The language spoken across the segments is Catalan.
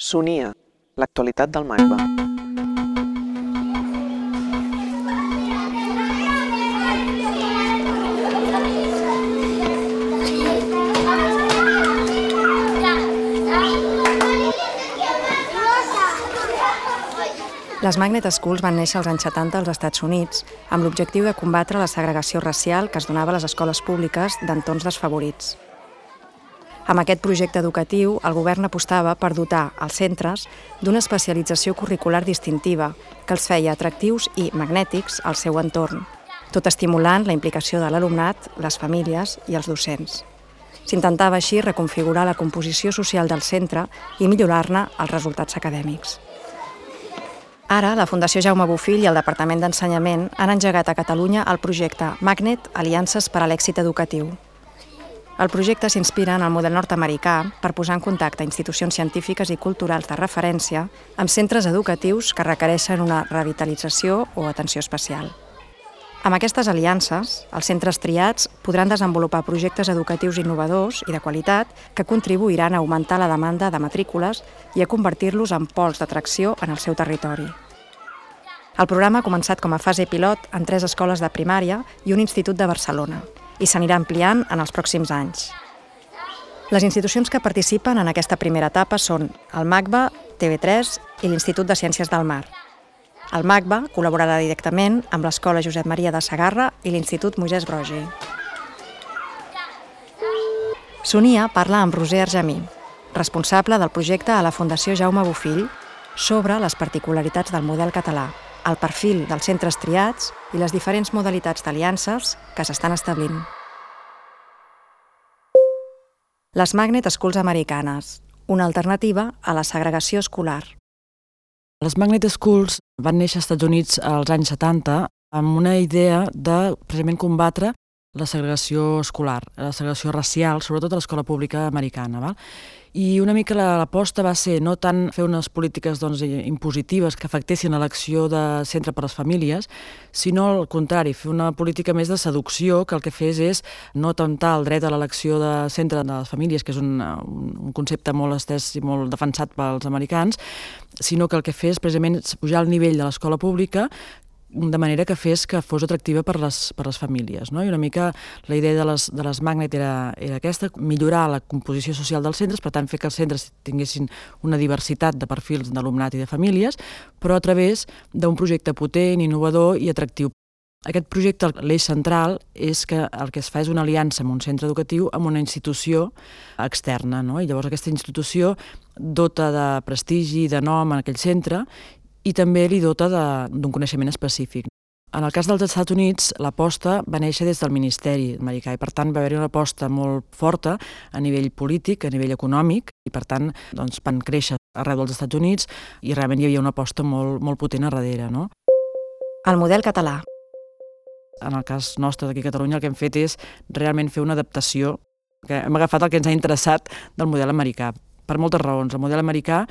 Sonia, l'actualitat del MACBA. Les Magnet Schools van néixer als anys 70 als Estats Units amb l'objectiu de combatre la segregació racial que es donava a les escoles públiques d'entorns desfavorits. Amb aquest projecte educatiu, el govern apostava per dotar els centres d'una especialització curricular distintiva que els feia atractius i magnètics al seu entorn, tot estimulant la implicació de l'alumnat, les famílies i els docents. S'intentava així reconfigurar la composició social del centre i millorar-ne els resultats acadèmics. Ara, la Fundació Jaume Bofill i el Departament d'Ensenyament han engegat a Catalunya el projecte Magnet Aliances per a l'èxit educatiu. El projecte s'inspira en el model nord-americà per posar en contacte institucions científiques i culturals de referència amb centres educatius que requereixen una revitalització o atenció especial. Amb aquestes aliances, els centres triats podran desenvolupar projectes educatius innovadors i de qualitat que contribuiran a augmentar la demanda de matrícules i a convertir-los en pols d'atracció en el seu territori. El programa ha començat com a fase pilot en tres escoles de primària i un institut de Barcelona i s'anirà ampliant en els pròxims anys. Les institucions que participen en aquesta primera etapa són el MACBA, TV3 i l'Institut de Ciències del Mar, el MACBA col·laborarà directament amb l'Escola Josep Maria de Sagarra i l'Institut Moisès Brogi. Sonia parla amb Roser Argemí, responsable del projecte a la Fundació Jaume Bofill, sobre les particularitats del model català, el perfil dels centres triats i les diferents modalitats d'aliances que s'estan establint. Les Magnet Schools Americanes, una alternativa a la segregació escolar. Les Magnet Schools van néixer als Estats Units als anys 70 amb una idea de precisament combatre la segregació escolar, la segregació racial, sobretot a l'escola pública americana. Val? I una mica l'aposta va ser no tant fer unes polítiques doncs, impositives que afectessin l'elecció de centre per a les famílies, sinó al contrari, fer una política més de seducció que el que fes és no tentar el dret a l'elecció de centre de les famílies, que és un, un concepte molt estès i molt defensat pels americans, sinó que el que fes precisament pujar el nivell de l'escola pública de manera que fes que fos atractiva per les, per les famílies. No? I una mica la idea de les, de les Magnet era, era aquesta, millorar la composició social dels centres, per tant fer que els centres tinguessin una diversitat de perfils d'alumnat i de famílies, però a través d'un projecte potent, innovador i atractiu. Aquest projecte, l'eix central, és que el que es fa és una aliança amb un centre educatiu amb una institució externa, no? i llavors aquesta institució dota de prestigi, de nom en aquell centre i també li dota d'un coneixement específic. En el cas dels Estats Units, l'aposta va néixer des del Ministeri americà i, per tant, va haver-hi una aposta molt forta a nivell polític, a nivell econòmic, i, per tant, doncs, van créixer arreu dels Estats Units i realment hi havia una aposta molt, molt potent a darrere. No? El model català. En el cas nostre d'aquí a Catalunya el que hem fet és realment fer una adaptació que hem agafat el que ens ha interessat del model americà, per moltes raons. El model americà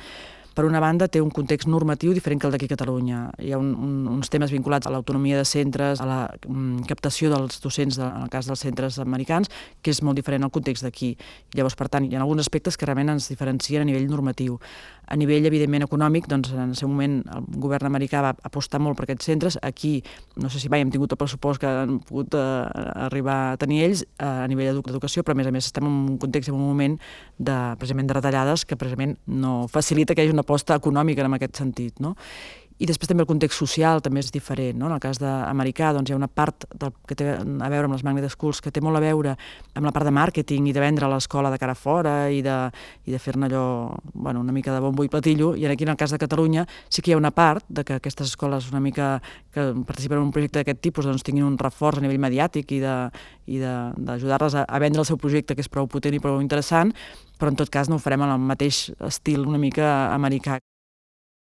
per una banda, té un context normatiu diferent que el d'aquí a Catalunya. Hi ha un, un, uns temes vinculats a l'autonomia de centres, a la um, captació dels docents, de, en el cas dels centres americans, que és molt diferent al context d'aquí. Llavors, per tant, hi ha alguns aspectes que realment ens diferencien a nivell normatiu. A nivell, evidentment, econòmic, doncs, en el seu moment el govern americà va apostar molt per aquests centres. Aquí, no sé si mai hem tingut el pressupost que han pogut eh, arribar a tenir ells eh, a nivell d'educació, però a més a més estem en un context, en un moment de, precisament de retallades que precisament no facilita que hi hagi una aposta econòmica en aquest sentit. No? I després també el context social també és diferent. No? En el cas d'americà doncs, hi ha una part del, que té a veure amb les Magnet Schools que té molt a veure amb la part de màrqueting i de vendre l'escola de cara fora i de, i de fer-ne allò bueno, una mica de bombo i platillo. I aquí en el cas de Catalunya sí que hi ha una part de que aquestes escoles una mica que participen en un projecte d'aquest tipus doncs, tinguin un reforç a nivell mediàtic i d'ajudar-les a, a vendre el seu projecte que és prou potent i prou interessant, però en tot cas no ho farem en el mateix estil una mica americà.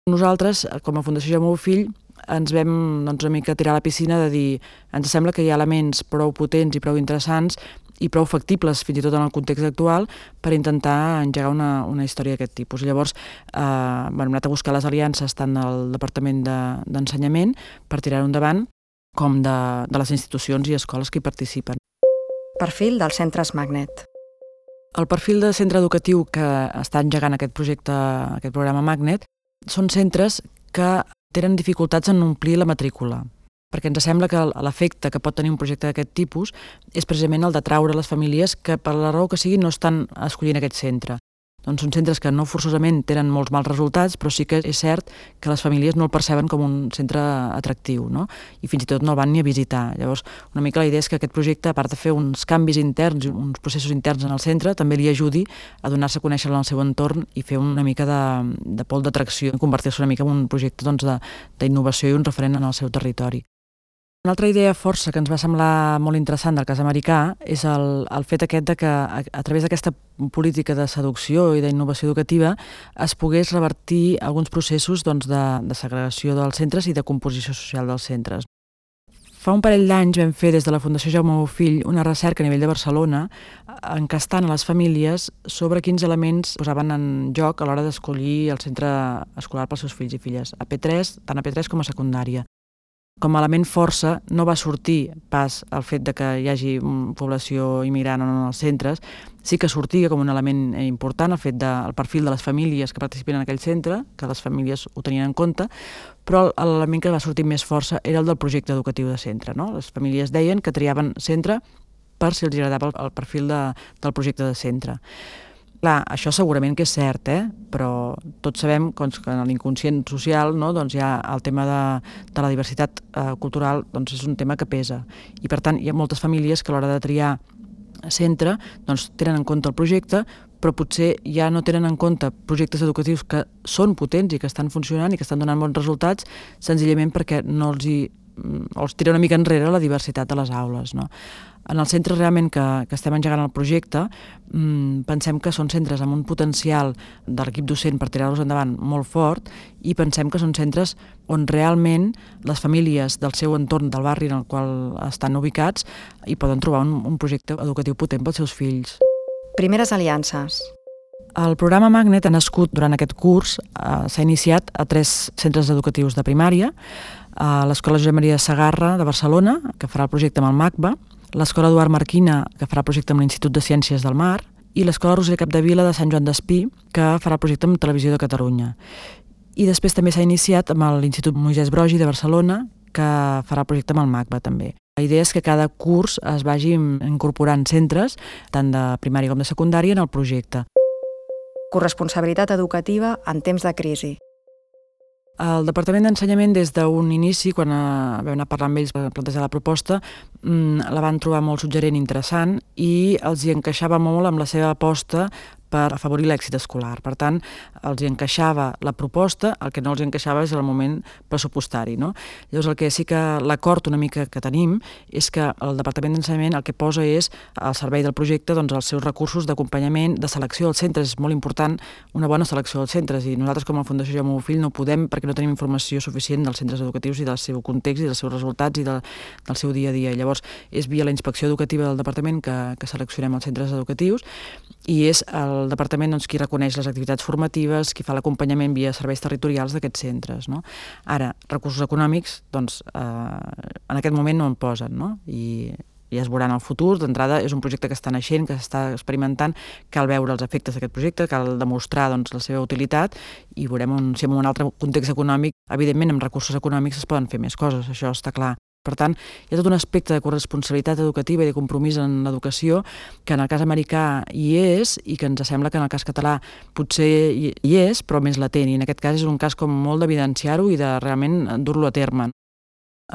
Nosaltres, com a Fundació Jaume Fill, ens vam doncs, una mica tirar a la piscina de dir ens sembla que hi ha elements prou potents i prou interessants i prou factibles, fins i tot en el context actual, per intentar engegar una, una història d'aquest tipus. I llavors eh, bueno, hem anat a buscar les aliances tant del Departament d'Ensenyament de, per tirar-ho endavant, com de, de les institucions i escoles que hi participen. Perfil dels centres Magnet. El perfil de centre educatiu que està engegant aquest projecte, aquest programa Magnet, són centres que tenen dificultats en omplir la matrícula perquè ens sembla que l'efecte que pot tenir un projecte d'aquest tipus és precisament el d'atraure les famílies que per la raó que sigui no estan escollint aquest centre. Doncs són centres que no forçosament tenen molts mals resultats, però sí que és cert que les famílies no el perceben com un centre atractiu, no? i fins i tot no el van ni a visitar. Llavors, una mica la idea és que aquest projecte, a part de fer uns canvis interns, uns processos interns en el centre, també li ajudi a donar-se a conèixer en el seu entorn i fer una mica de, de pol d'atracció, convertir-se una mica en un projecte doncs, d'innovació i un referent en el seu territori. Una altra idea força que ens va semblar molt interessant del cas americà és el, el fet aquest de que a, a través d'aquesta política de seducció i d'innovació educativa es pogués revertir alguns processos doncs, de, de segregació dels centres i de composició social dels centres. Fa un parell d'anys vam fer des de la Fundació Jaume Bofill una recerca a nivell de Barcelona encastant a les famílies sobre quins elements posaven en joc a l'hora d'escollir el centre escolar pels seus fills i filles, a P3, tant a P3 com a secundària com a element força no va sortir pas el fet de que hi hagi població immigrant en els centres, sí que sortia com un element important el fet del perfil de les famílies que participen en aquell centre, que les famílies ho tenien en compte, però l'element que va sortir més força era el del projecte educatiu de centre. No? Les famílies deien que triaven centre per si els agradava el perfil de, del projecte de centre. Clar, això segurament que és cert, eh? però tots sabem doncs, que en l'inconscient social no, doncs hi ha el tema de, de la diversitat eh, cultural doncs és un tema que pesa. I per tant hi ha moltes famílies que a l'hora de triar centre doncs, tenen en compte el projecte, però potser ja no tenen en compte projectes educatius que són potents i que estan funcionant i que estan donant bons resultats, senzillament perquè no els hi mm, els tira una mica enrere la diversitat de les aules. No? En els centres realment que, que estem engegant el projecte, mmm, pensem que són centres amb un potencial de l'equip docent per tirar-los endavant molt fort i pensem que són centres on realment les famílies del seu entorn, del barri en el qual estan ubicats, hi poden trobar un, un projecte educatiu potent pels seus fills. Primeres aliances. El programa Magnet ha nascut durant aquest curs, eh, s'ha iniciat a tres centres educatius de primària, a l'Escola Josep Maria Sagarra de Barcelona, que farà el projecte amb el MACBA, l'Escola Eduard Marquina, que farà projecte amb l'Institut de Ciències del Mar, i l'Escola Roser Capdevila de Sant Joan d'Espí, que farà projecte amb Televisió de Catalunya. I després també s'ha iniciat amb l'Institut Moisès Brogi de Barcelona, que farà projecte amb el MACBA també. La idea és que cada curs es vagi incorporant centres, tant de primària com de secundària, en el projecte. Corresponsabilitat educativa en temps de crisi. El Departament d'Ensenyament, des d'un inici, quan eh, vam anar a parlar amb ells per plantejar la proposta, mm, la van trobar molt suggerent i interessant i els hi encaixava molt amb la seva aposta per afavorir l'èxit escolar. Per tant, els hi encaixava la proposta, el que no els encaixava és el moment pressupostari. No? Llavors, el que sí que l'acord una mica que tenim és que el Departament d'Ensenyament el que posa és al servei del projecte doncs, els seus recursos d'acompanyament, de selecció dels centres. És molt important una bona selecció dels centres i nosaltres com a Fundació Jaume Bofill no podem perquè no tenim informació suficient dels centres educatius i del seu context i dels seus resultats i de, del seu dia a dia. Llavors, és via la inspecció educativa del Departament que, que seleccionem els centres educatius i és el el departament doncs, qui reconeix les activitats formatives, qui fa l'acompanyament via serveis territorials d'aquests centres. No? Ara, recursos econòmics, doncs, eh, en aquest moment no en posen, no? I, i es veurà en el futur. D'entrada, és un projecte que està naixent, que s'està experimentant, cal veure els efectes d'aquest projecte, cal demostrar doncs, la seva utilitat i veurem un, si en un altre context econòmic, evidentment, amb recursos econòmics es poden fer més coses, això està clar. Per tant, hi ha tot un aspecte de corresponsabilitat educativa i de compromís en l'educació que en el cas americà hi és i que ens sembla que en el cas català potser hi és, però més latent. I en aquest cas és un cas com molt d'evidenciar-ho i de realment dur-lo a terme.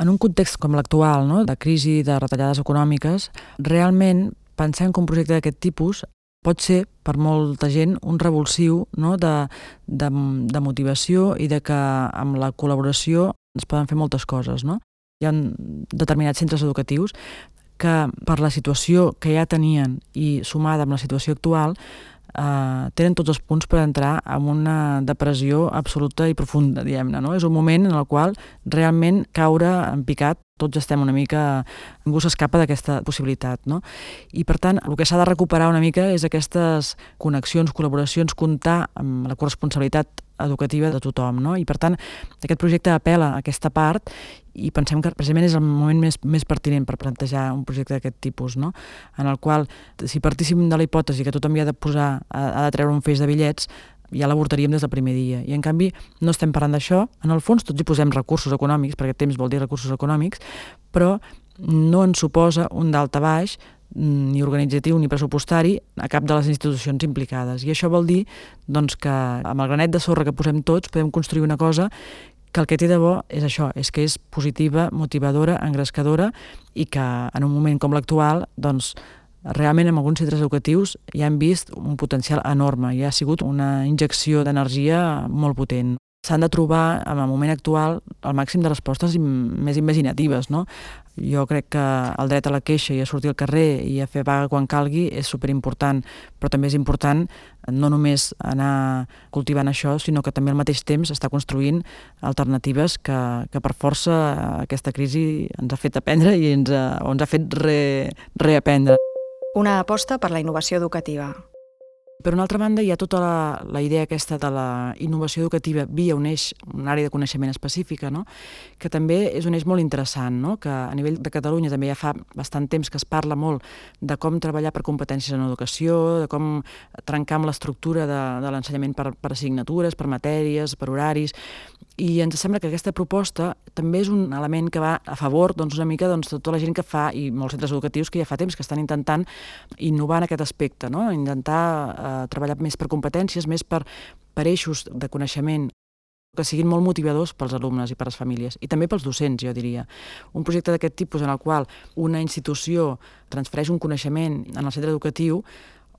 En un context com l'actual, no? de crisi, de retallades econòmiques, realment pensem que un projecte d'aquest tipus pot ser per molta gent un revulsiu no? de, de, de motivació i de que amb la col·laboració es poden fer moltes coses. No? Hi ha determinats centres educatius que per la situació que ja tenien i sumada amb la situació actual eh, tenen tots els punts per entrar en una depressió absoluta i profunda, diguem-ne. No? És un moment en el qual realment caure en picat tots estem una mica... Ningú s'escapa d'aquesta possibilitat, no? I, per tant, el que s'ha de recuperar una mica és aquestes connexions, col·laboracions, comptar amb la corresponsabilitat educativa de tothom, no? I, per tant, aquest projecte apela a aquesta part i pensem que precisament és el moment més, més pertinent per plantejar un projecte d'aquest tipus, no? en el qual, si partíssim de la hipòtesi que tothom hi ha de posar, ha, ha de treure un feix de bitllets, ja l'avortaríem des del primer dia. I en canvi no estem parlant d'això, en el fons tots hi posem recursos econòmics, perquè temps vol dir recursos econòmics, però no ens suposa un dalt a baix ni organitzatiu ni pressupostari a cap de les institucions implicades. I això vol dir doncs, que amb el granet de sorra que posem tots podem construir una cosa que el que té de bo és això, és que és positiva, motivadora, engrescadora i que en un moment com l'actual, doncs, realment en alguns centres educatius ja hem vist un potencial enorme i ha sigut una injecció d'energia molt potent s'han de trobar en el moment actual el màxim de respostes més imaginatives. No? Jo crec que el dret a la queixa i a sortir al carrer i a fer vaga quan calgui és superimportant, però també és important no només anar cultivant això, sinó que també al mateix temps està construint alternatives que, que per força aquesta crisi ens ha fet aprendre i ens ha, o ens ha fet re, reaprendre. Una aposta per la innovació educativa. Per una altra banda, hi ha tota la, la idea aquesta de la innovació educativa via un eix, una àrea de coneixement específica, no? que també és un eix molt interessant, no? que a nivell de Catalunya també ja fa bastant temps que es parla molt de com treballar per competències en educació, de com trencar amb l'estructura de, de l'ensenyament per, per assignatures, per matèries, per horaris, i ens sembla que aquesta proposta també és un element que va a favor doncs, una mica doncs, de tota la gent que fa, i molts centres educatius que ja fa temps que estan intentant innovar en aquest aspecte, no? intentar eh, treballar més per competències, més per, per eixos de coneixement que siguin molt motivadors pels alumnes i per les famílies, i també pels docents, jo diria. Un projecte d'aquest tipus en el qual una institució transfereix un coneixement en el centre educatiu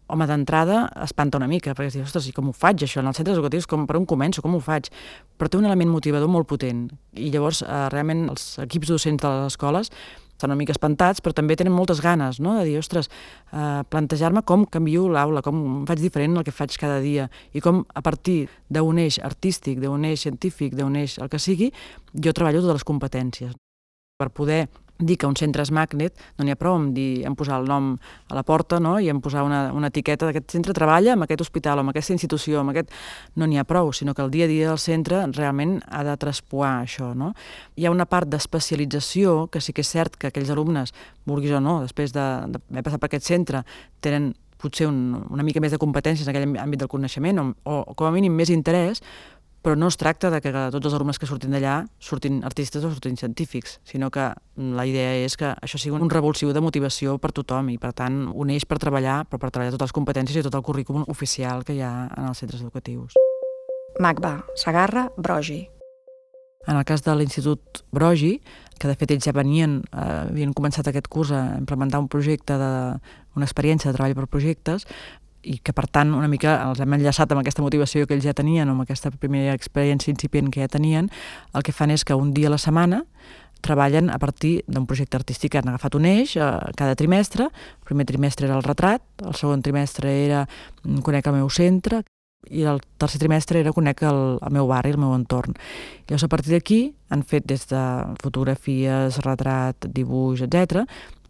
home, d'entrada espanta una mica, perquè es diu, ostres, i com ho faig això? En els centres educatius, com, per on començo, com ho faig? Però té un element motivador molt potent. I llavors, eh, realment, els equips docents de les escoles estan una mica espantats, però també tenen moltes ganes, no?, de dir, ostres, eh, plantejar-me com canvio l'aula, com faig diferent el que faig cada dia, i com a partir d'un eix artístic, d'un eix científic, d'un eix el que sigui, jo treballo totes les competències per poder dir que un centre és magnet, no n'hi ha prou en, dir, en posar el nom a la porta no? i en posar una, una etiqueta d'aquest centre treballa amb aquest hospital o amb aquesta institució, amb aquest... no n'hi ha prou, sinó que el dia a dia del centre realment ha de traspoar això. No? Hi ha una part d'especialització que sí que és cert que aquells alumnes, vulguis o no, després d'haver de, passat per aquest centre, tenen potser un, una mica més de competències en aquell àmbit del coneixement o, o com a mínim més interès, però no es tracta de que tots els alumnes que surtin d'allà surtin artistes o surtin científics, sinó que la idea és que això sigui un revulsiu de motivació per tothom i, per tant, un eix per treballar, però per treballar totes les competències i tot el currículum oficial que hi ha en els centres educatius. MACBA, Sagarra, Brogi. En el cas de l'Institut Brogi, que de fet ells ja venien, eh, havien començat aquest curs a implementar un projecte de, una experiència de treball per projectes, i que per tant una mica els hem enllaçat amb aquesta motivació que ells ja tenien amb aquesta primera experiència incipient que ja tenien, el que fan és que un dia a la setmana treballen a partir d'un projecte artístic que han agafat un eix eh, cada trimestre. El primer trimestre era el retrat, el segon trimestre era mm, conec el meu centre i el tercer trimestre era conec el, el meu barri, el meu entorn. Llavors, a partir d'aquí, han fet des de fotografies, retrat, dibuix, etc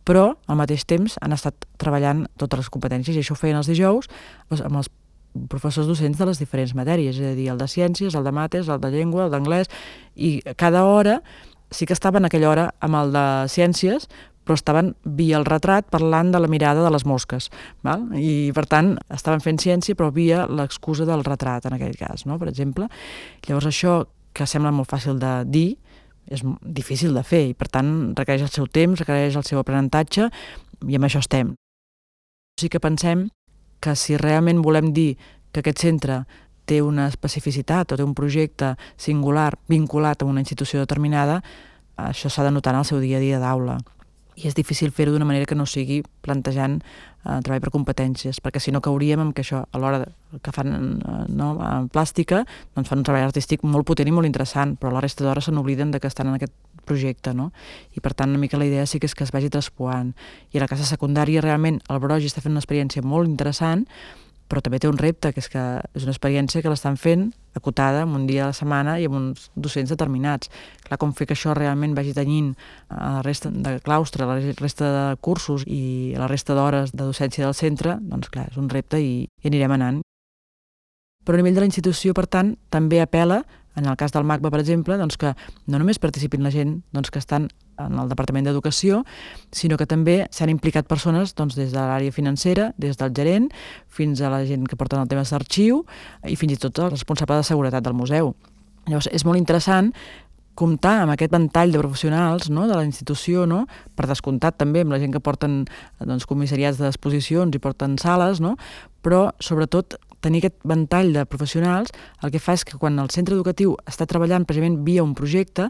però al mateix temps han estat treballant totes les competències i això ho feien els dijous doncs, amb els professors docents de les diferents matèries, és a dir, el de ciències, el de mates, el de llengua, el d'anglès, i cada hora sí que estaven aquella hora amb el de ciències, però estaven via el retrat parlant de la mirada de les mosques. Val? I, per tant, estaven fent ciència, però via l'excusa del retrat, en aquell cas, no? per exemple. Llavors, això, que sembla molt fàcil de dir, és difícil de fer i per tant requereix el seu temps, requereix el seu aprenentatge i amb això estem. Sí que pensem que si realment volem dir que aquest centre té una especificitat o té un projecte singular vinculat a una institució determinada, això s'ha de notar en el seu dia a dia d'aula i és difícil fer-ho d'una manera que no sigui plantejant eh, treball per competències, perquè si no cauríem amb que això, a l'hora que fan eh, no, en plàstica, doncs fan un treball artístic molt potent i molt interessant, però la resta d'hores se n'obliden de que estan en aquest projecte, no? I per tant, una mica la idea sí que és que es vagi traspoant. I a la casa secundària, realment, el Brogi està fent una experiència molt interessant, però també té un repte, que és que és una experiència que l'estan fent acotada en un dia a la setmana i amb uns docents determinats. Clar, com fer que això realment vagi tenyint a la resta de claustre, a la resta de cursos i a la resta d'hores de docència del centre, doncs clar, és un repte i, i anirem anant. Però a nivell de la institució, per tant, també apela en el cas del MACBA, per exemple, doncs que no només participin la gent doncs, que estan en el Departament d'Educació, sinó que també s'han implicat persones doncs, des de l'àrea financera, des del gerent, fins a la gent que porten el tema d'arxiu i fins i tot el responsable de seguretat del museu. Llavors, és molt interessant comptar amb aquest ventall de professionals no, de la institució, no, per descomptat també amb la gent que porten doncs, comissariats d'exposicions i porten sales, no, però sobretot tenir aquest ventall de professionals el que fa és que quan el centre educatiu està treballant precisament via un projecte,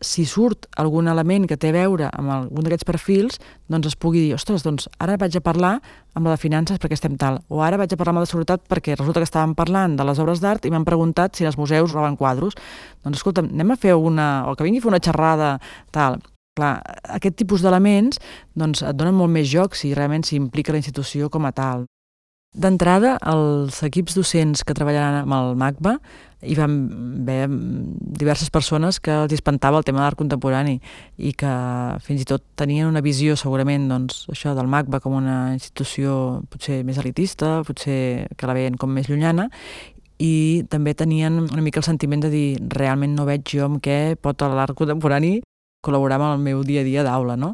si surt algun element que té a veure amb algun d'aquests perfils, doncs es pugui dir, ostres, doncs ara vaig a parlar amb la de finances perquè estem tal, o ara vaig a parlar amb la de seguretat perquè resulta que estàvem parlant de les obres d'art i m'han preguntat si els museus roben quadros. Doncs escolta, anem a fer una, o que vingui a fer una xerrada, tal. Clar, aquest tipus d'elements doncs, et donen molt més joc si realment s'implica la institució com a tal. D'entrada, els equips docents que treballaran amb el MACBA hi van haver diverses persones que els espantava el tema de l'art contemporani i que fins i tot tenien una visió segurament doncs, això del MACBA com una institució potser més elitista, potser que la veien com més llunyana i també tenien una mica el sentiment de dir realment no veig jo amb què pot l'art contemporani col·laborar amb el meu dia a dia d'aula, no?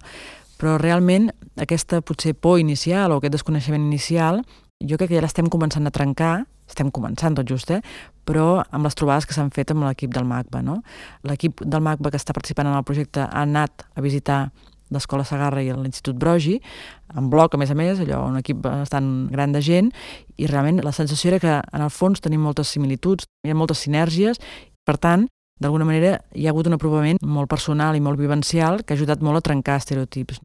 Però realment aquesta potser por inicial o aquest desconeixement inicial jo crec que ja l'estem començant a trencar, estem començant tot just, eh? però amb les trobades que s'han fet amb l'equip del MACBA. No? L'equip del MACBA que està participant en el projecte ha anat a visitar l'Escola Sagarra i l'Institut Brogi, en bloc, a més a més, allò, un equip bastant gran de gent, i realment la sensació era que en el fons tenim moltes similituds, hi ha moltes sinergies, per tant, d'alguna manera hi ha hagut un aprovament molt personal i molt vivencial que ha ajudat molt a trencar estereotips.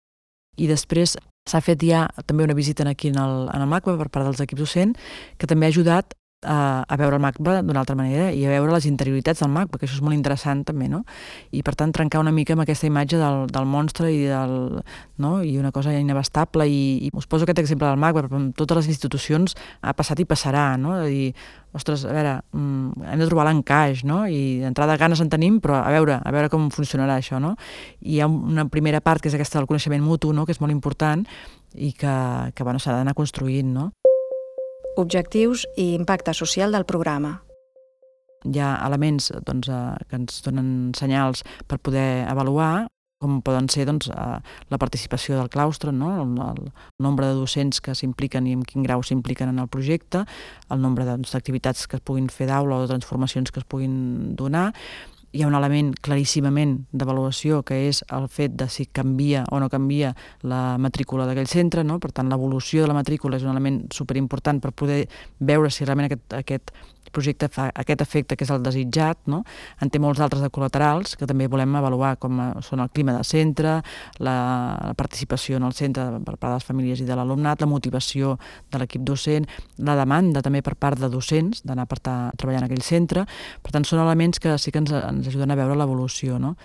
I després S'ha fet ja també una visita aquí en el, en el MACBA per part dels equips docents, que també ha ajudat a, a veure el MACBA d'una altra manera i a veure les interioritats del MACBA, que això és molt interessant també, no? I per tant trencar una mica amb aquesta imatge del, del monstre i, del, no? i una cosa inabastable i, i us poso aquest exemple del MACBA, però amb totes les institucions ha passat i passarà, no? De dir, ostres, a veure, mm, hem de trobar l'encaix, no? I d'entrada ganes en tenim, però a veure, a veure com funcionarà això, no? I hi ha una primera part que és aquesta del coneixement mutu, no? Que és molt important i que, que bueno, s'ha d'anar construint, no? Objectius i impacte social del programa hi ha elements doncs, eh, que ens donen senyals per poder avaluar com poden ser doncs, eh, la participació del claustre, no? el, el nombre de docents que s'impliquen i en quin grau s'impliquen en el projecte, el nombre doncs, d'activitats doncs, que es puguin fer d'aula o de transformacions que es puguin donar, hi ha un element claríssimament d'avaluació que és el fet de si canvia o no canvia la matrícula d'aquell centre, no? per tant l'evolució de la matrícula és un element superimportant per poder veure si realment aquest, aquest projecte fa aquest efecte que és el desitjat, no? en té molts altres de col·laterals que també volem avaluar com són el clima de centre, la, participació en el centre per part de les famílies i de l'alumnat, la motivació de l'equip docent, la demanda també per part de docents d'anar a treballar en aquell centre, per tant són elements que sí que ens, ens ajuden a veure l'evolució. No?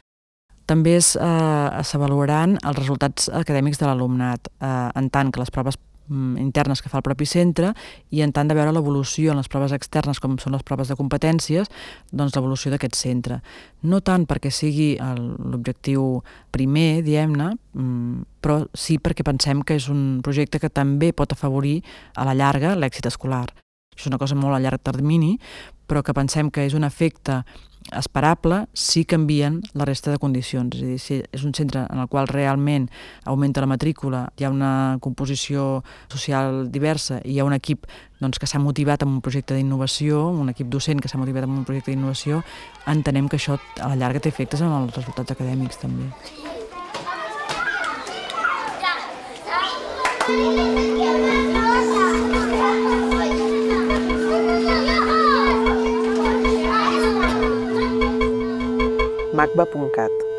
també s'avaluaran els resultats acadèmics de l'alumnat, eh, en tant que les proves internes que fa el propi centre i en tant de veure l'evolució en les proves externes com són les proves de competències, doncs l'evolució d'aquest centre. No tant perquè sigui l'objectiu primer, diem-ne, mm, però sí perquè pensem que és un projecte que també pot afavorir a la llarga l'èxit escolar. És una cosa molt a llarg termini, però que pensem que és un efecte esperable si canvien la resta de condicions. És a dir, si és un centre en el qual realment augmenta la matrícula, hi ha una composició social diversa i hi ha un equip doncs, que s'ha motivat amb un projecte d'innovació, un equip docent que s'ha motivat amb un projecte d'innovació, entenem que això a la llarga té efectes en els resultats acadèmics també. Magba Pungkat.